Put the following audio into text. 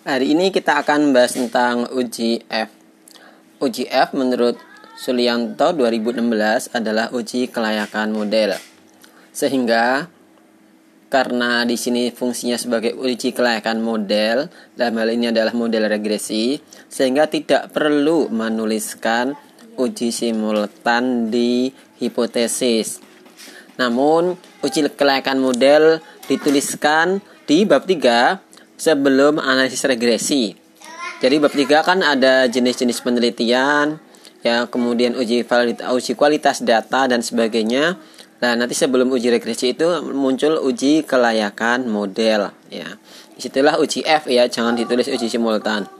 Hari ini kita akan membahas tentang uji F. Uji F menurut Sulianto 2016 adalah uji kelayakan model. Sehingga karena di sini fungsinya sebagai uji kelayakan model, dalam hal ini adalah model regresi, sehingga tidak perlu menuliskan uji simultan di hipotesis. Namun, uji kelayakan model dituliskan di bab 3 sebelum analisis regresi. Jadi bab 3 kan ada jenis-jenis penelitian, ya kemudian uji validitas, uji kualitas data dan sebagainya. Nah, nanti sebelum uji regresi itu muncul uji kelayakan model ya. Di situlah uji F ya, jangan ditulis uji simultan.